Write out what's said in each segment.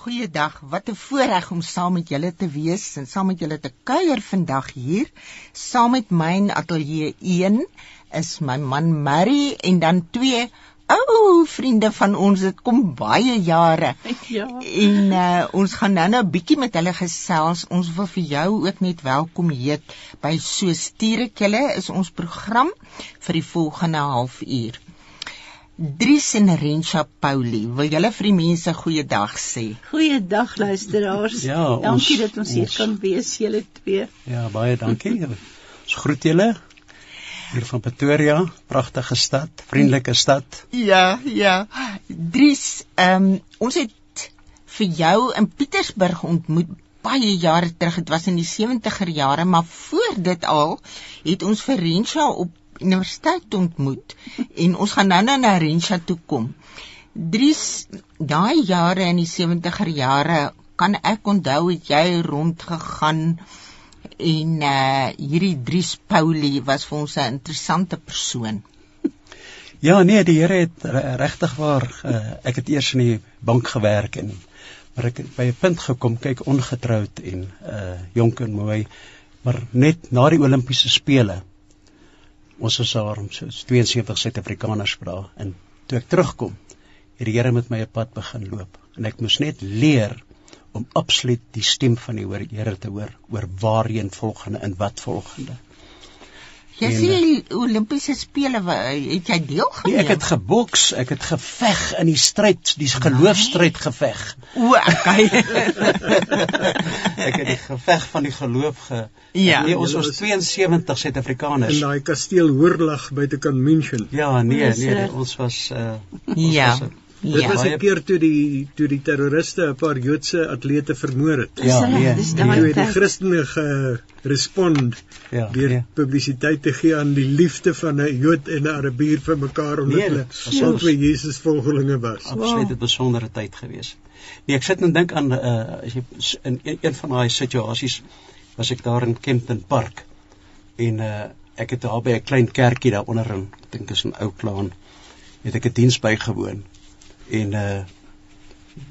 Goeiedag. Wat 'n voorreg om saam met julle te wees en saam met julle te kuier vandag hier. Saam met my in ateljee 1 is my man Murray en dan twee ou vriende van ons. Dit kom baie jare. Ja. En uh, ons gaan nou nou 'n bietjie met hulle gesels. Ons wil vir jou ook net welkom heet by So stuur ek julle is ons program vir die volgende halfuur. Dries en Rensha Pauli, wil julle vir die mense goeiedag sê? Goeiedag luisteraars. Ja, dankie ons- dat ons hier ons- kan wees julle twee. Ja, baie dankie. Ons groet julle hier van Pretoria, pragtige stad, vriendelike stad. Ja, ja. Dries, ehm um, ons het vir jou in Pietersburg ontmoet baie jare terug. Dit was in die 70er jare, maar voor dit al het ons vir Rensha op universiteit ontmoet en ons gaan nou nou na Rensha toe kom. Dries, daai jare in die 70er jare kan ek onthou het jy rondgegaan en uh hierdie Dries Pauli was vir ons 'n interessante persoon. Ja, nee, die Here het re- regtig waar uh, ek het eers in die bank gewerk en maar ek het by 'n punt gekom, kyk ongetroud en uh jonk en mooi, maar net na die Olimpiese spele ons was daar om so 72 Suid-Afrikaners vra en toe ek terugkom, het die Here met my 'n pad begin loop en ek moes net leer om absoluut die stem van die Here te hoor oor waarheen volgende en wat volgende. Jy En, sê die Olimpiese spele het jy deelgeneem? Nee, ek het geboks, ek het geveg in die stryd, die geloofstryd geveg. O, okay. Ek het die geveg van die geloof ge Ja. Nee, ons was was- 72 in Suid-Afrikaners. daai kasteel Hoorlag buitekant München. Ja, nee, nee, eh, ons was uh ons Ja. was, uh, Dit ja. was 'n keer toe die toe die terroriste 'n paar Joodse atlete vermoor het. Ja, Dis nee, dis nee. daai het die tyd. Christene gerespond Ja, deur nee. publisiteit te gee aan die liefde van 'n Jood en 'n Arabier vir mekaar omdat Nee, hulle was albei Jesus volgelinge was. absoluut 'n besondere tyd gewees. Nee, ek sit en dink aan uh as jy in een, een van daai situasies was ek daar in Kempton Park en uh ek het daar by 'n klein kerkie daaronder in ek dink is in Oudtshoorn het ek 'n diens bygewoon en uh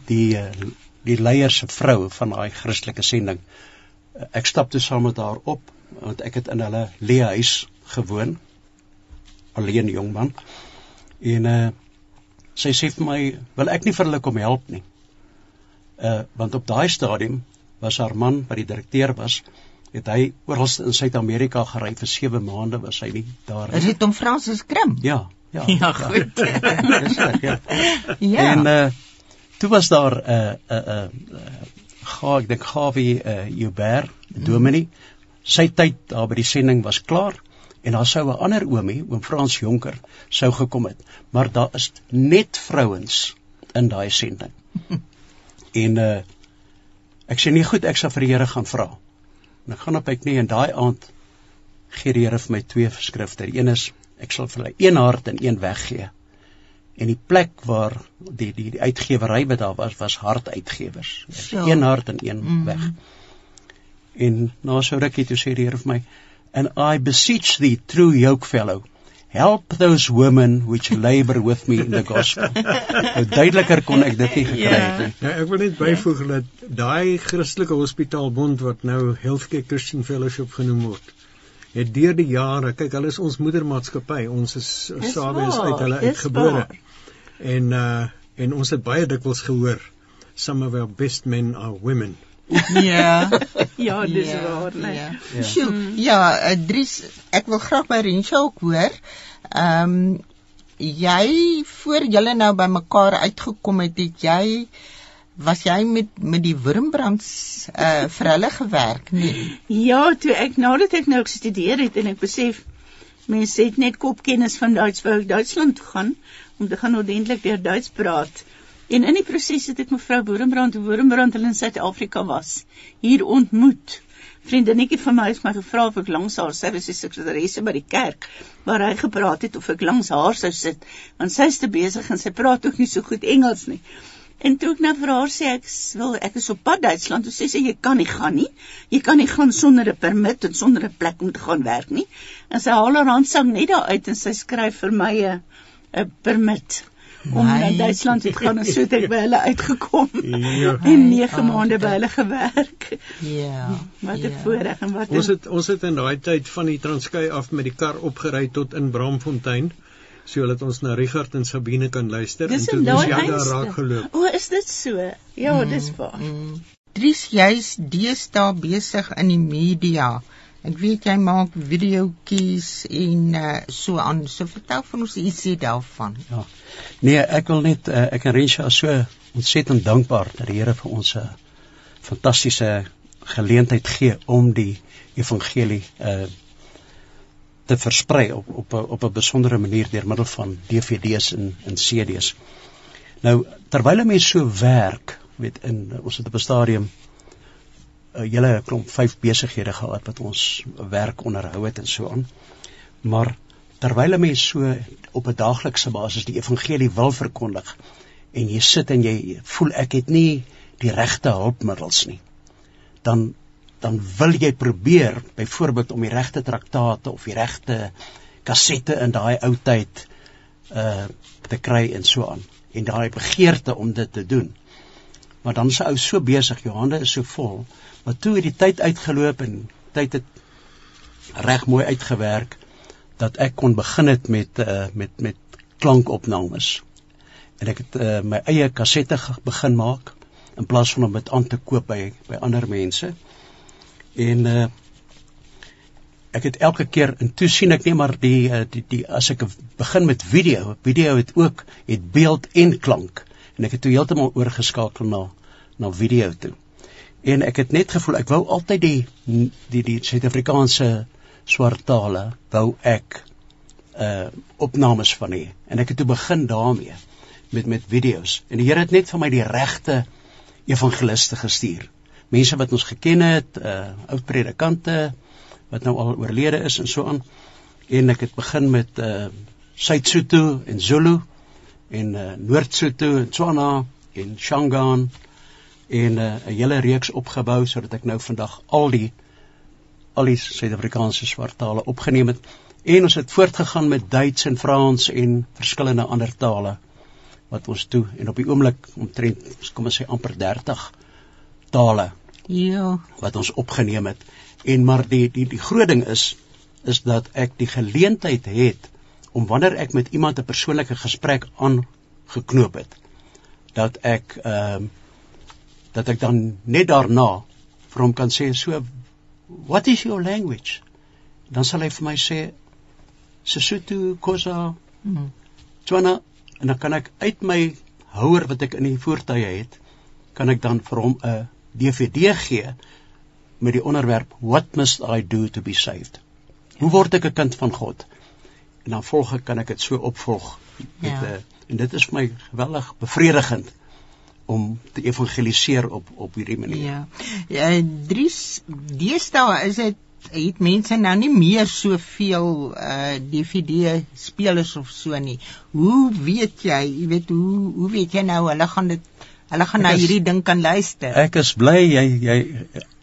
die uh, die leier se vrou van daai Christelike sending uh, ek stap toe saam met haar op want ek het in hulle leehuis gewoon alleen jong man en uh sy sê vir my wil ek nie vir hulle kom help nie. Uh want op daai stadium was haar man wat die direkteur was het hy oral in Suid-Amerika gery vir 7 maande was hy nie daar nie. dit om Fransis Krim? ja ja Ja, goed. Dis reg, ja. Ja. En uh toe was daar 'n uh, 'n uh, 'n uh, ga ek dink Gawie uh Joubert, Dominee. Sy tyd daar by die sending was klaar en daar sou 'n ander oomie, oom Frans Jonker, sou gekom het. Maar daar is net vrouens in daai sending. en uh ek sê nie goed, ek sal vir die Here gaan vra. En ek gaan op my knie en daai aand gee die Here vir my twee verskrifte. Die een is ek sal vir hulle een hart en een weggee. En die plek waar die die, die uitgewery wat daar was was hartuitgewers. So. Een hart en een mm. weg. En na so rukkie toe sê die Here vir my and I beseech thee true yoke fellow help those women which labor with me in the gospel. nou duideliker kon ek dit nie gekry Ja. het nie. Nou ek wil net byvoeg dat daai Christelike Hospitaalbond wat nou Healthcare Christian Fellowship genoem word, het deur die jare, kyk hulle is ons moedermaatskappy, ons is Dis Sabies waar, uit hulle uitgebore. En uh en ons het baie dikwels gehoor some of our best men are women. Ja. Ja, dis waar, nee. Ja. Ja. Sjoe, ja, uh, Dries, ek wil graag by Rensha ook hoor. Ehm um, jy voor julle nou by mekaar uitgekom het, het jy was jy met met die Wurmbrands uh vir hulle gewerk, nee? Ja, toe ek nadat ek nou gestudeer het en ek besef mense het net kopkennis van Duits wou Duitsland toe gaan om te gaan ordentlik deur Duits praat. En in die proses het ek mevrou Boerenbrand, Boerenbrand hulle in Suid-Afrika was, hier ontmoet. Vriendinnetjie van my het my gevra of ek langs haar, die sekretaresse by die kerk waar hy gepraat het of ek langs haar sou sit, want sy is te besig en sy praat ook nie so goed Engels nie. En toe ek nou vir haar sê ek wil ek is op pad Duitsland, toe sê sy jy kan nie gaan nie. Jy kan nie gaan sonder 'n permit en sonder 'n plek om te gaan werk nie. En sy haal haar handsak net daar uit en sy skryf vir my 'n 'n permit om na My. Duitsland te gaan en so het ek by hulle uitgekom. Ja. En 9 My maande by hulle gewerk. Ja. Wat 'n ja. voorreg en wat Ons het ons het in daai tyd van die Transkei af met die kar opgery tot in Bramfontein sodat ons na Richard en Sabine kan luister Dis en toe daar eindste. raak geloop. O, is dit so? Ja, dis waar. Mm. Dries, jy's deesdae besig in die media. Ek weet jy maak videoetjies en uh, so aan. So vertel van ons ietsie daarvan. Ja. Nee, ek wil net uh, ek en Rensha is so ontsettend dankbaar dat die Here vir ons 'n fantastiese geleentheid gee om die evangelie uh te versprei op op op 'n besondere manier deur middel van DVD's en en CD's. Nou terwyl 'n mens so werk, weet in ons het op 'n stadium 'n hele klomp vyf besighede gehad wat ons werk onderhou het en so aan. Maar terwyl 'n mens so op 'n daaglikse basis die evangelie wil verkondig en jy sit en jy voel ek het nie die regte hulpmiddels nie dan dan wil jy probeer byvoorbeeld om die regte traktate of die regte kassette in daai ou tyd uh te kry en so aan en daai begeerte om dit te doen maar dan is ou so besig jou hande is so vol maar toe het die tyd uitgeloop en tyd het reg mooi uitgewerk dat ek kon begin het met uh, met met klankopnames. En ek het uh, my eie kassette begin maak in plaas van om dit aan te koop by by ander mense. En uh ek het elke keer en toe sien ek nie maar die uh, die die as ek begin met video, video het ook het beeld en klank. En ek het toe heeltemal oorgeskakel na na video toe. En ek het net gevoel ek wou altyd die die die Suid-Afrikaanse swart tale wou ek uh opnames van hê. En ek het toe begin daarmee met met video's. En die Here het net vir my die regte evangeliste gestuur mense wat ons geken het uh ou predikante wat nou al oorlede is en so aan. En ek het begin met uh Suid-Sotho en Zulu en uh Noord-Sotho en Tswana en Shangaan en uh, 'n hele reeks opgebou sodat ek nou vandag al die al die Suid-Afrikaanse swart tale opgeneem het. En ons het voortgegaan met Duits en Frans en verskillende ander tale wat ons toe en op die oomblik omtrent kom ons sê amper 30 tale Ja. wat ons opgeneem het en maar die die die groot ding is is dat ek die geleentheid het om wanneer ek met iemand 'n persoonlike gesprek aangeknoop het dat ek ehm dat ek dan net daarna vir hom kan sê so what is your language dan sal hy vir my sê Sesotho Khoza Mm. Tswana en dan kan ek uit my houer wat ek in die voertuie het kan ek dan vir hom 'n DVD gee met die onderwerp What must I do to be saved? Hoe word ek 'n kind van God? En dan volg ek kan ek dit so opvolg met Ja. 'n en dit is vir my geweldig bevredigend om te evangeliseer op op hierdie manier. Ja. Ja, Dries, deesdae is dit het mense nou nie meer soveel uh DVD spelers of so nie. Hoe weet jy, jy weet hoe hoe weet jy nou hulle gaan dit hulle gaan na hierdie ding kan luister? Ek is bly jy jy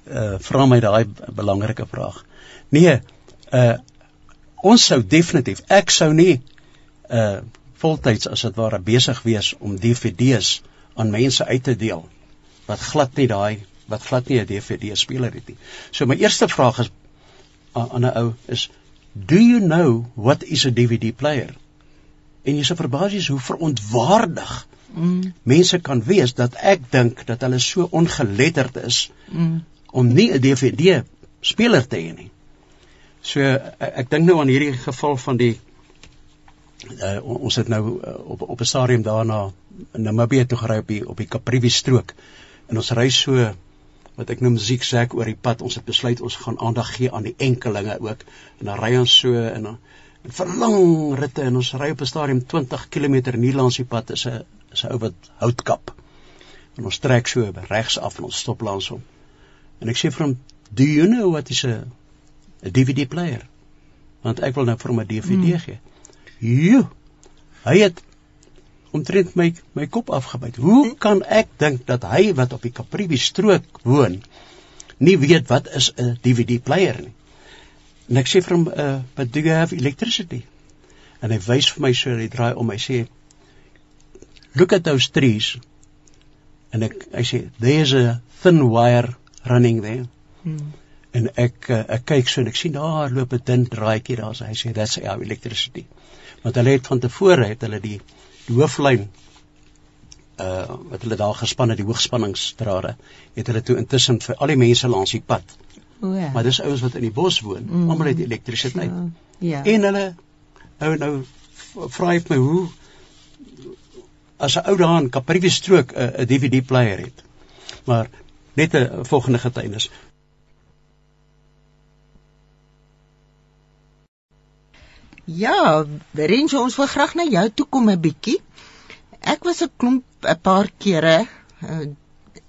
uh, vra my daai belangrike vraag. Nee, uh ons sou definitief ek sou nie uh voltyds as dit ware besig wees om DVD's aan mense uit te deel wat glad nie daai wat glad nie 'n DVD speler het nie. So my eerste vraag is aan 'n ou is do you know what is a DVD player? En jy sê verbasies hoe verontwaardig Mm, mense kan wees dat ek dink dat hulle so ongeletterd is mm, om nie 'n DVD speler te hê nie. So ek, ek dink nou aan hierdie geval van die uh, ons het nou uh, op op 'n stadium daarna in Namibië toe gery op die op die Caprivi strook. En ons ry so wat ek noem zigzag oor die pad. Ons het besluit ons gaan aandag gee aan die enkelinge ook. En dan ry ons so en dan en vir lang ritte. En ons ry op 'n stadium 20 km nie langs die pad. Is 'n is 'n ou wat hout kap. En ons trek so regs af en ons stop langs hom. En ek sê vir hom, "Do you know what is a 'n DVD player?" Want ek wil nou vir hom 'n DVD mm. gee. Jo. Hy het omtrent my my kop afgebyt. Hoe kan ek dink dat hy wat op die Caprivi strook woon nie weet wat is 'n DVD player nie? En ek sê vir hom, uh, "But do you have electricity?" En hy wys vir my so, hy draai om, hy sê, look at those trees. En ek hy sê there's a thin wire running there. Hmm. En ek uh, ek kyk so en ek sien daar loop 'n dun draadjie daar. Hy sê that's our electricity. Want hulle het van tevore het hulle die die hooflyn uh wat hulle daar gespan het die hoogspanningsdrade het hulle toe intussen vir al die mense langs die pad. O ja. Maar dis ouens wat in die bos woon, Mm. almal het elektrisiteit. Ja. En hulle nou nou vra ek my hoe as 'n ou daar in Kaprivi strook 'n 'n DVD player het. Maar net 'n volgende getuienis. Ja, Rensje, ons wil graag na jou toe kom 'n bietjie. Ek was 'n klomp 'n paar kere uh,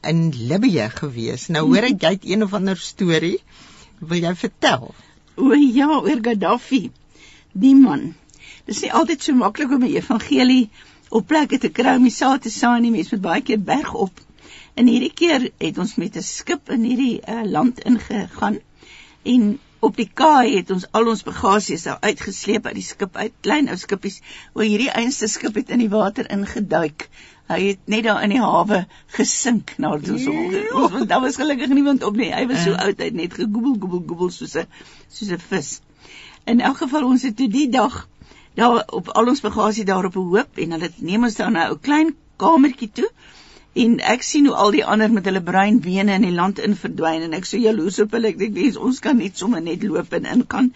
in Libië gewees. Nou hoor ek jy het een of ander storie. Wil jy vertel? O ja, oor Gaddafi. Die man. Dis nie altyd so maklik om 'n evangelie op plekke te kry om die saad te saai nie. Mense moet baie keer berg op. En hierdie keer het ons met 'n skip in hierdie uh, land ingegaan en op die kaai het ons al ons bagasies daar uitgesleep uit die skip uit, klein ou skippies. O hierdie einste skip het in die water ingeduik. Hy het net daar in die hawe gesink nadat ons hom ons want daar was gelukkig niemand op nie. Hy was so Ja. oud, hy het net gegoebel goebel goebel soos 'n soos 'n vis. In elk geval ons het toe die dag daar op al ons bagasie daar op 'n hoop en hulle neem ons daar na 'n ou klein kamertjie toe. En ek sien hoe al die ander met hulle bruin bene in die land in verdwyn en ek so jaloers op hulle. Ek dink dis ons kan net sommer net loop en in kan.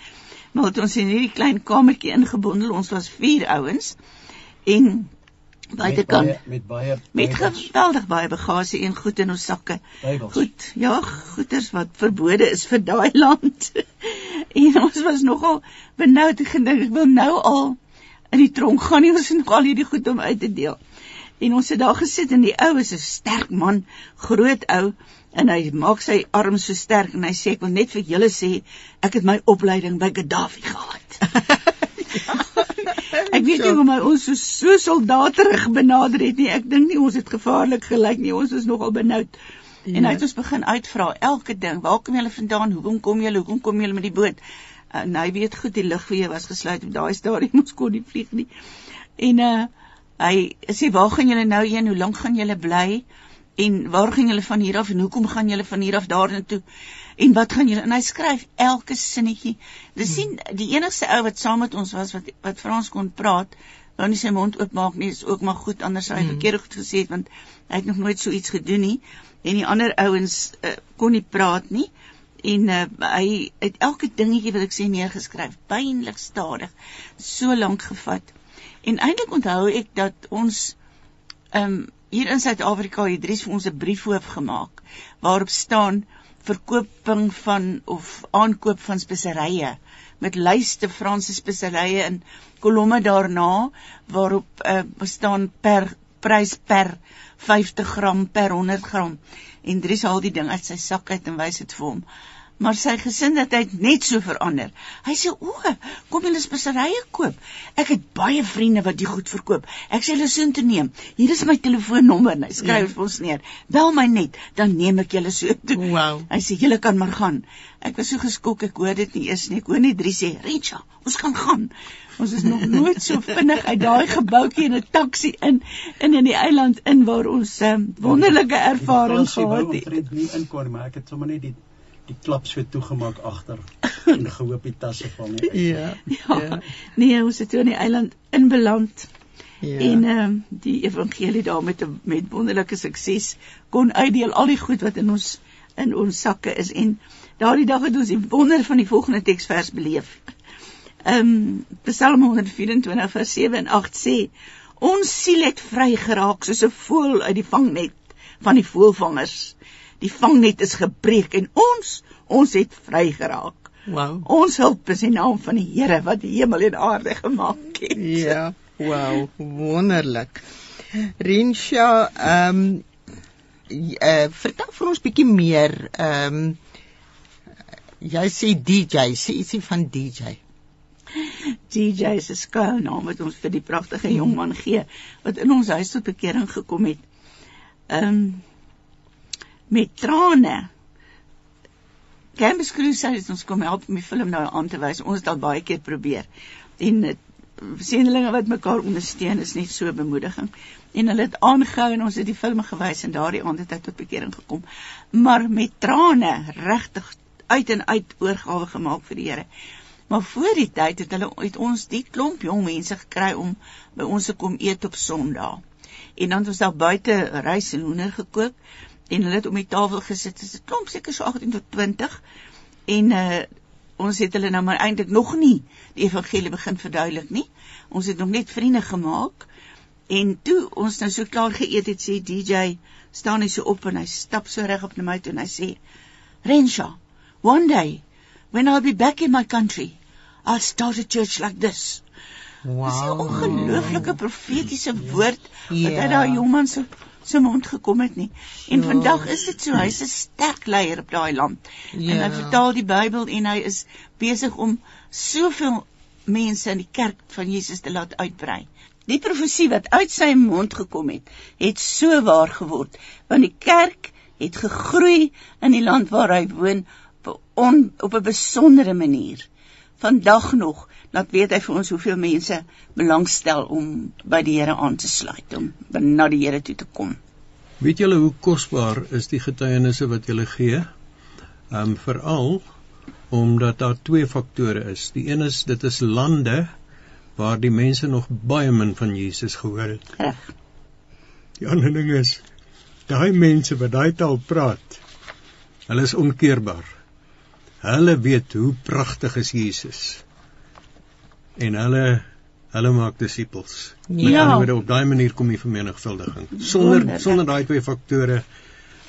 Maar het ons in hierdie klein kamertjie ingebondel. Ons was 4 ouens en buitekant met baie met baie met geweldig baie bagasie en goed in ons sakke. Bybels. Goed, ja, goeders wat verbode is vir daai land. en ons was nogal benoud gedink ek wil nou al in die tronk gaan nie ons het nog al hierdie goed om uit te deel. En ons het daar gesit en die ou is 'n sterk man, groot ou en hy maak sy arm so sterk en hy sê ek wil net vir julle sê ek het my opleiding by Gaddafi gehad. Ek weet nie hoe my ons so so soldaterig benader het nie. Ek dink nie ons het gevaarlik gelyk nie. Ons is nogal benoud. Ja. En hy het ons begin uitvra elke ding. Waar kom julle vandaan? Hoekom kom julle? Hoekom kom julle met die boot? En hy weet goed die lugweë was gesluit op daai stadium. Ons kon nie vlieg nie. En uh hy sê waar gaan julle nou heen? Hoe lank gaan julle bly? En waar gaan julle van hier af en hoekom gaan julle van hier af toe? En wat gaan julle en hy skryf elke sinnetjie. Dis sien die enigste ou wat saam met ons was wat wat Frans kon praat, wou nie sy mond oopmaak nie, is ook maar goed anders hy Hmm. verkeerd goed gesê het want hy het nog nooit so iets gedoen nie. En die ander ouens uh, kon nie praat nie. En uh, hy het elke dingetjie wat ek sê neergeskryf, pynlik stadig, so lank gevat. En eintlik onthou ek dat ons ehm um, hier in Suid-Afrika het Dries vir ons 'n briefhoof gemaak waarop staan verkoping van of aankoop van speserye met lyste Franse speserye in kolomme daarna waarop uh, staan per prys per 50 gram per 100 gram. En Dries haal die ding uit sy sak uit en wys dit vir hom maar sy gesindheid net so verander. Hy sê: "O, kom julle speserye koop. Ek het baie vriende wat die goed verkoop. Ek sê hulle soheen toe neem. Hier is my telefoonnommer." Hy skryf Ja. vir ons neer. "Bel my net, dan neem ek julle so toe." Wow. Hy sê: "Julle kan maar gaan." Ek was so geskok, ek hoor dit nie eers nie. Ek hoor net drie sê: "Richa, ons kan gaan." Ons is nog nooit so vinnig uit daai gebouetjie in 'n taxi in in in die eiland in waar ons um, wonderlike ervaring gehad het. het. nie inkom maar ek het sommer net die die klap so toegemaak agter en gehoop die tasse val nie. uit. Ja. Ja. Nee, ons het toe aan die eiland inbeland. Ja. En ehm um, die evangelie daar met met wonderlike sukses kon uitdeel al die goed wat in ons in ons sakke is en daardie dag het ons die wonder van die volgende teksvers beleef. Ehm um, Psalm 124 vers 7 en 8 sê ons siel het vry geraak soos 'n voël uit die vangnet van die voëlvangers. Die vangnet is gebreek en ons ons het vry geraak. Wow. Ons hulp is in naam van die Here wat die hemel en aarde gemaak het. Ja, wow, wonderlik. Rinsha, ehm um, uh, vertel vir ons bietjie meer. Ehm um, jy sê DJ, sê ietsie van DJ. DJ se skuilnaam wat ons vir die pragtige jong man gee wat in ons huis tot bekering gekom het. Ehm um, met trane. Campus Cruise het ons kom help om die film nou aan te wys. Ons het al baie keer probeer. En het sendelinge wat mekaar ondersteun is net so bemoediging. En hulle het aangehou en ons het die film gewys en daardie aand het hy tot bekering gekom. Maar met trane regtig uit en uit oorgawe gemaak vir die Here. Maar voor die tyd het hulle uit ons die klomp jong mense gekry om by ons te kom eet op Sondag. En dan het ons daar buite rys en hoender gekook en hulle het om die tafel gesit. Dit is 'n klomp seker so 18 tot 20 en uh ons het hulle nou maar eintlik nog nie die evangelie begin verduidelik nie. Ons het nog net vriende gemaak. En toe ons nou so klaar geëet het, sê DJ, staan hy so op en hy stap so reg op na my toe en hy sê: "Rensha, one day when I'll be back in my country, I'll start a church like this." Wow. Dis 'n ongelooflike profetiese woord wat Ja. uit daai jongman se se mond gekom het nie. En Ja. vandag is dit so, hy's 'n sterk leier op daai land. En hy Ja. vertaal die Bybel en hy is besig om soveel mense in die kerk van Jesus te laat uitbrei. Die profesie wat uit sy mond gekom het, het so waar geword, want die kerk het gegroei in die land waar hy woon op 'n besondere manier. Vandag nog laat weet hy vir ons hoeveel mense belangstel om by die Here aan te sluit, om na die Here toe te kom. Weet julle hoe kosbaar is die getuienisse wat julle gee? Ehm um, veral omdat daar twee faktore is. Die een is dit is lande waar die mense nog baie min van Jesus gehoor het. Reg. Die ander ding is daai mense wat daai taal praat, hulle is onkeerbaar. Hulle weet hoe pragtig is Jesus. En hulle hulle maak disippels. Met Ja. ander woorde op daai manier kom die vermenigvuldiging. Sonder Wonderlik. sonder daai twee faktore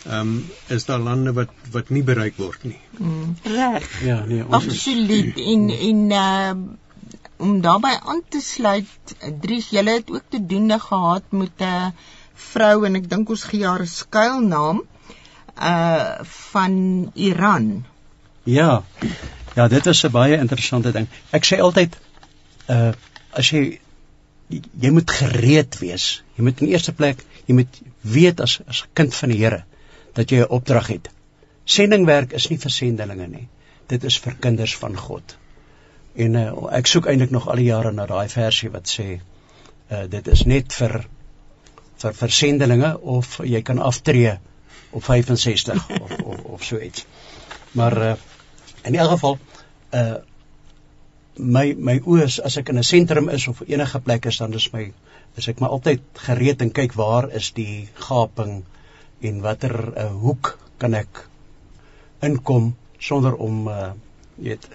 ehm um, is daar lande wat wat nie bereik word nie. Mm. Reg. Ja, nee, ons is Absoluut en en uh om daarbey aan te sluit, Dries, julle het ook te doen gehad met 'n vrou en ek dink ons gee haar 'n skuilnaam uh van Iran. Ja. Ja, dit is 'n baie interessante ding. Ek sê altyd uh as jy jy moet gereed wees. Jy moet in eerste plek, jy moet weet as as 'n kind van die Here dat jy 'n opdrag het. Sendingwerk is nie vir sendelinge nie. Dit is vir kinders van God. En uh, ek soek eintlik nog al die jare na daai versie wat sê uh dit is net vir vir vir sendelinge of jy kan aftree op 65 of of of so iets. Maar uh in elk geval uh my my oë is as ek in 'n sentrum is of enige plek is dan is my is ek maar altyd gereed en kyk waar is die gaping en watter uh, hoek kan ek inkom sonder om uh weet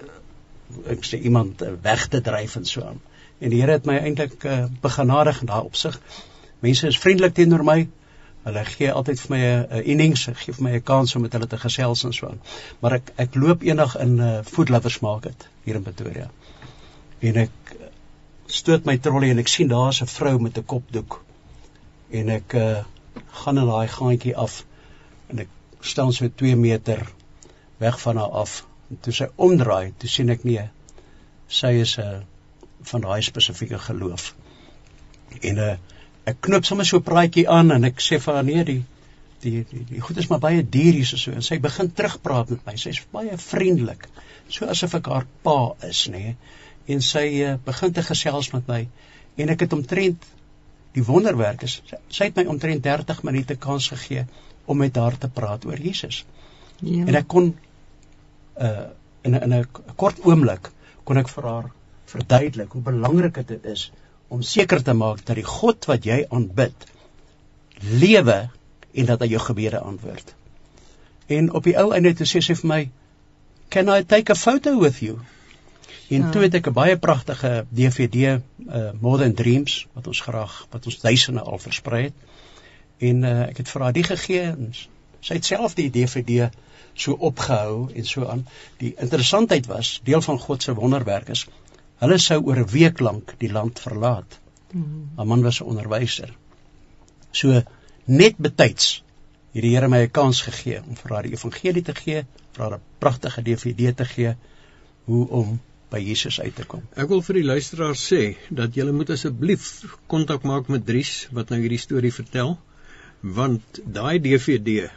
ek sê iemand uh, weg te dryf en so aan. En die Here het my eintlik uh, begenadig in daai opsig. Mense is vriendelik teenoor my. Hulle gee altyd vir my 'n innings, gee vir my 'n kans om met hulle te gesels en so aan. Maar ek ek loop eendag in 'n uh, food lovers market hier in Pretoria. En ek uh, stoot my trolley en ek sien daar's 'n vrou met 'n kopdoek. En ek uh, gaan in daai gaatjie af en ek staan so 2 meter weg van haar af. En toe sy omdraai, toe sien ek nee, sy is 'n uh, van daai spesifieke geloof. En uh, ek knoop sommer so 'n praatjie aan en ek sê vir haar nee, die die die, die goed is maar baie duur hier so en sy begin terugpraat met my. Sy's baie vriendelik, so asof ek haar pa is, nê. En sy uh, begin te gesels met my en ek het omtrent die wonderwerk is sy, sy het my omtrent 30 minute kans gegee om met haar te praat oor Jesus. Ja. En ek kon uh in 'n in 'n kort oomblik kon ek vir haar verduidelik hoe belangrik dit is om seker te maak dat die God wat jy aanbid lewe en dat hy jou gebede antwoord. En op die ou einde toe sê sy vir my, "Can I take a photo with you?" En Ja. toe het ek 'n baie pragtige DVD uh More Than Dreams wat ons graag wat ons duisende al versprei het. En uh ek het vir haar die gegee en sy het self die DVD so opgehou en so aan. Die interessantheid was, deel van God se wonderwerk is, hulle sou oor 'n week lank die land verlaat. Mm. Haar man was 'n onderwyser. So net betyds het die Here my 'n kans gegee om vir haar die evangelie te gee, vir haar 'n pragtige DVD te gee hoe om by Jesus uit te kom. Ek wil vir die luisteraars sê dat julle moet asseblief kontak maak met Dries wat nou hierdie storie vertel want daai DVD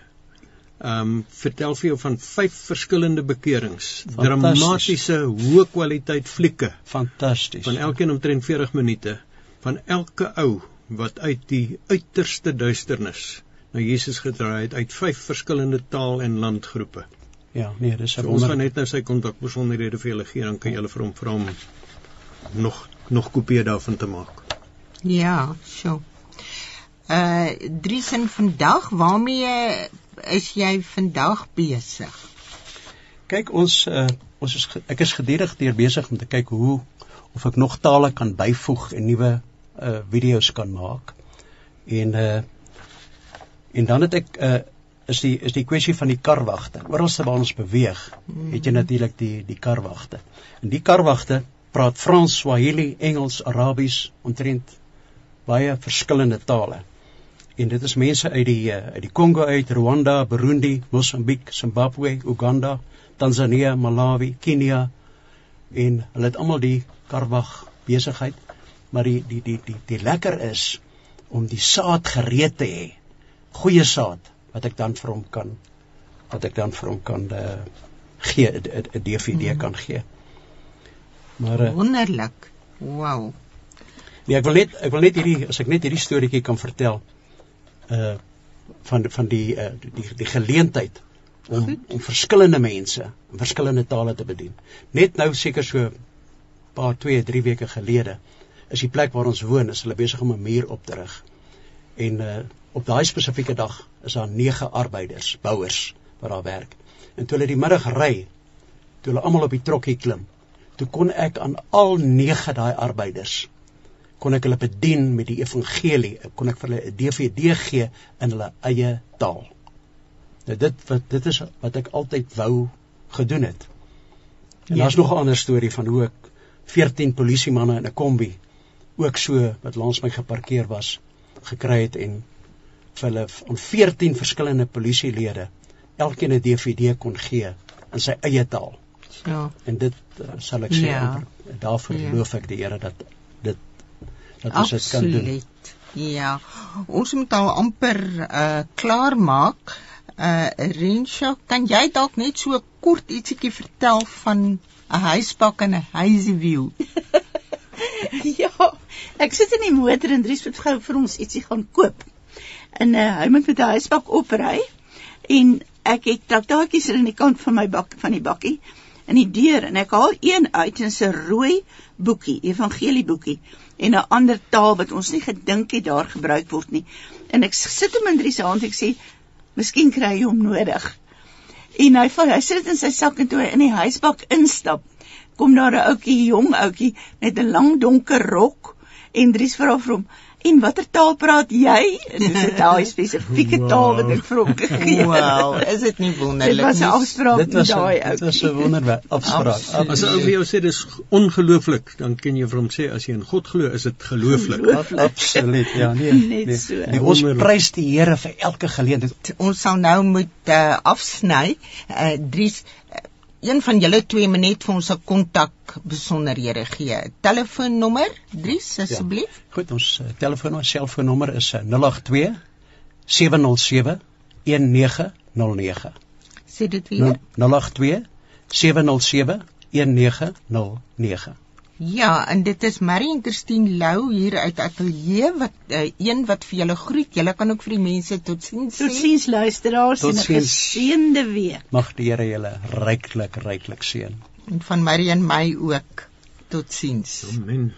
ehm um, vertel vir jou van vyf verskillende bekerings, dramatiese, hoë kwaliteit flieke Fantasties. van elkeen omtrent 40 minute van elke ou wat uit die uiterste duisternis na Jesus gedraai het uit vyf verskillende taal en landgroepe. Ja, nee, dis 'n So ons gaan wonder. net nou sy kontakbesonderhede vir julle gee dan kan julle vir hom vra om nog nog kopieë daarvan te maak. Ja, so. Uh Dries en vandag, waarmee is jy vandag besig? Kyk, ons uh, ons is ek is gedurig deur besig om te kyk hoe of ek nog tale kan byvoeg en nuwe uh video's kan maak. En uh en dan het ek uh is die is die kwessie van die karwagte. Oralste waar ons beweeg, het jy natuurlik die die karwagte. En die karwagte praat Frans, Swahili, Engels, Arabies, omtrent baie verskillende tale. En dit is mense uit die uh, uit die Kongo uit, Rwanda, Burundi, Mosambiek, Zimbabwe, Uganda, Tanzanië, Malawi, Kenia en hulle het almal die karwag besigheid, maar die die die die die lekker is om die saad gereed te hê. Goeie saad wat ek dan vir hom kan wat ek dan vir hom kan uh, gee 'n 'n- 'n DVD kan gee. Maar uh, Wonderlik. Wow. Nee, ek wil net ek wil net hierdie as ek net hierdie storieetjie kan vertel uh van van die uh die die geleentheid om Goed. om verskillende mense in verskillende tale te bedien. Net nou seker so paar 2, 3 weke gelede is die plek waar ons woon is hulle besig om 'n muur op te rig. En uh op daai spesifieke dag is daar 9 arbeiders, bouers wat daar werk. En toe hulle die middag ry, toe hulle almal op die trokkie klim, toe kon ek aan al 9 daai arbeiders kon ek hulle bedien met die evangelie, kon ek vir hulle 'n DVD gee in hulle eie taal. Nou dit wat dit is wat ek altyd wou gedoen het. En Ja. daar's nog 'n ander storie van hoe ek 14 polisiemanne in 'n kombi ook so wat langs my geparkeer was gekry het en vir hulle aan 14 verskillende polisielede elkeen 'n DVD kon gee in sy eie taal. So. En dit uh, sal ek sê Ja. ja. daarvoor Ja. ja. loof ek die Here dat dit dat ons dit kan doen. Absoluut. Ja. Ons moet al amper uh klaar maak. Uh Rensha, kan jy dalk net so kort ietsiekie vertel van 'n huispak en 'n huisie view? ja, ek sit in die motor en Dries moet gou vir ons ietsie gaan koop. En uh, hy moet met 'n huisbak opry en ek het traktaatjies er aan die kant van my bak van die bakkie in die deur en ek haal een uit en 'n rooi boekie, evangelie boekie en 'n ander taal wat ons nie gedink het daar gebruik word nie. En ek sit hom in Dries se hand ek sê, "Miskien kry jy hom nodig." En hy val, hy sit dit in sy sak en toe in die huisbak instap, kom daar 'n ouetjie, jong ouetjie met 'n lang donker rok en Dries vra vir hom: "En watter taal praat jy?" En dis dit daai spesifieke taal wat ek vir hom gegee het. Wow, is dit nie Dit wonderlik was 'n nie? afspraak Dit met was daai a, dit was 'n wonderwerk afspraak. Absoluut. As 'n ou vir jou sê dis ongelooflik, dan kan jy vir hom sê as jy in God glo, is dit gelooflik. Geloof- Absoluut. Ja, nee. Net nee. so. Nee, ons prys die Here vir elke geleentheid. Ons sal nou moet uh, afsny. Uh, Dries, uh, een van julle twee moet net vir ons 'n kontak besonderhede gee. Telefoonnommer, Dries, asseblief. Goed, ons uh, telefoon ons selfoonnommer is uh, 082 707 1909. Sê dit weer. 082 707 1909. Ja, en dit is Marie en Christine Lou hier uit Atelier wat uh, een wat vir julle groet. Julle kan ook vir die mense totsiens sê. Totsiens luisteraars en 'n geseënde week. Mag die Here julle ryklik ryklik seën. En van Marie en my ook. Totsiens. Amen.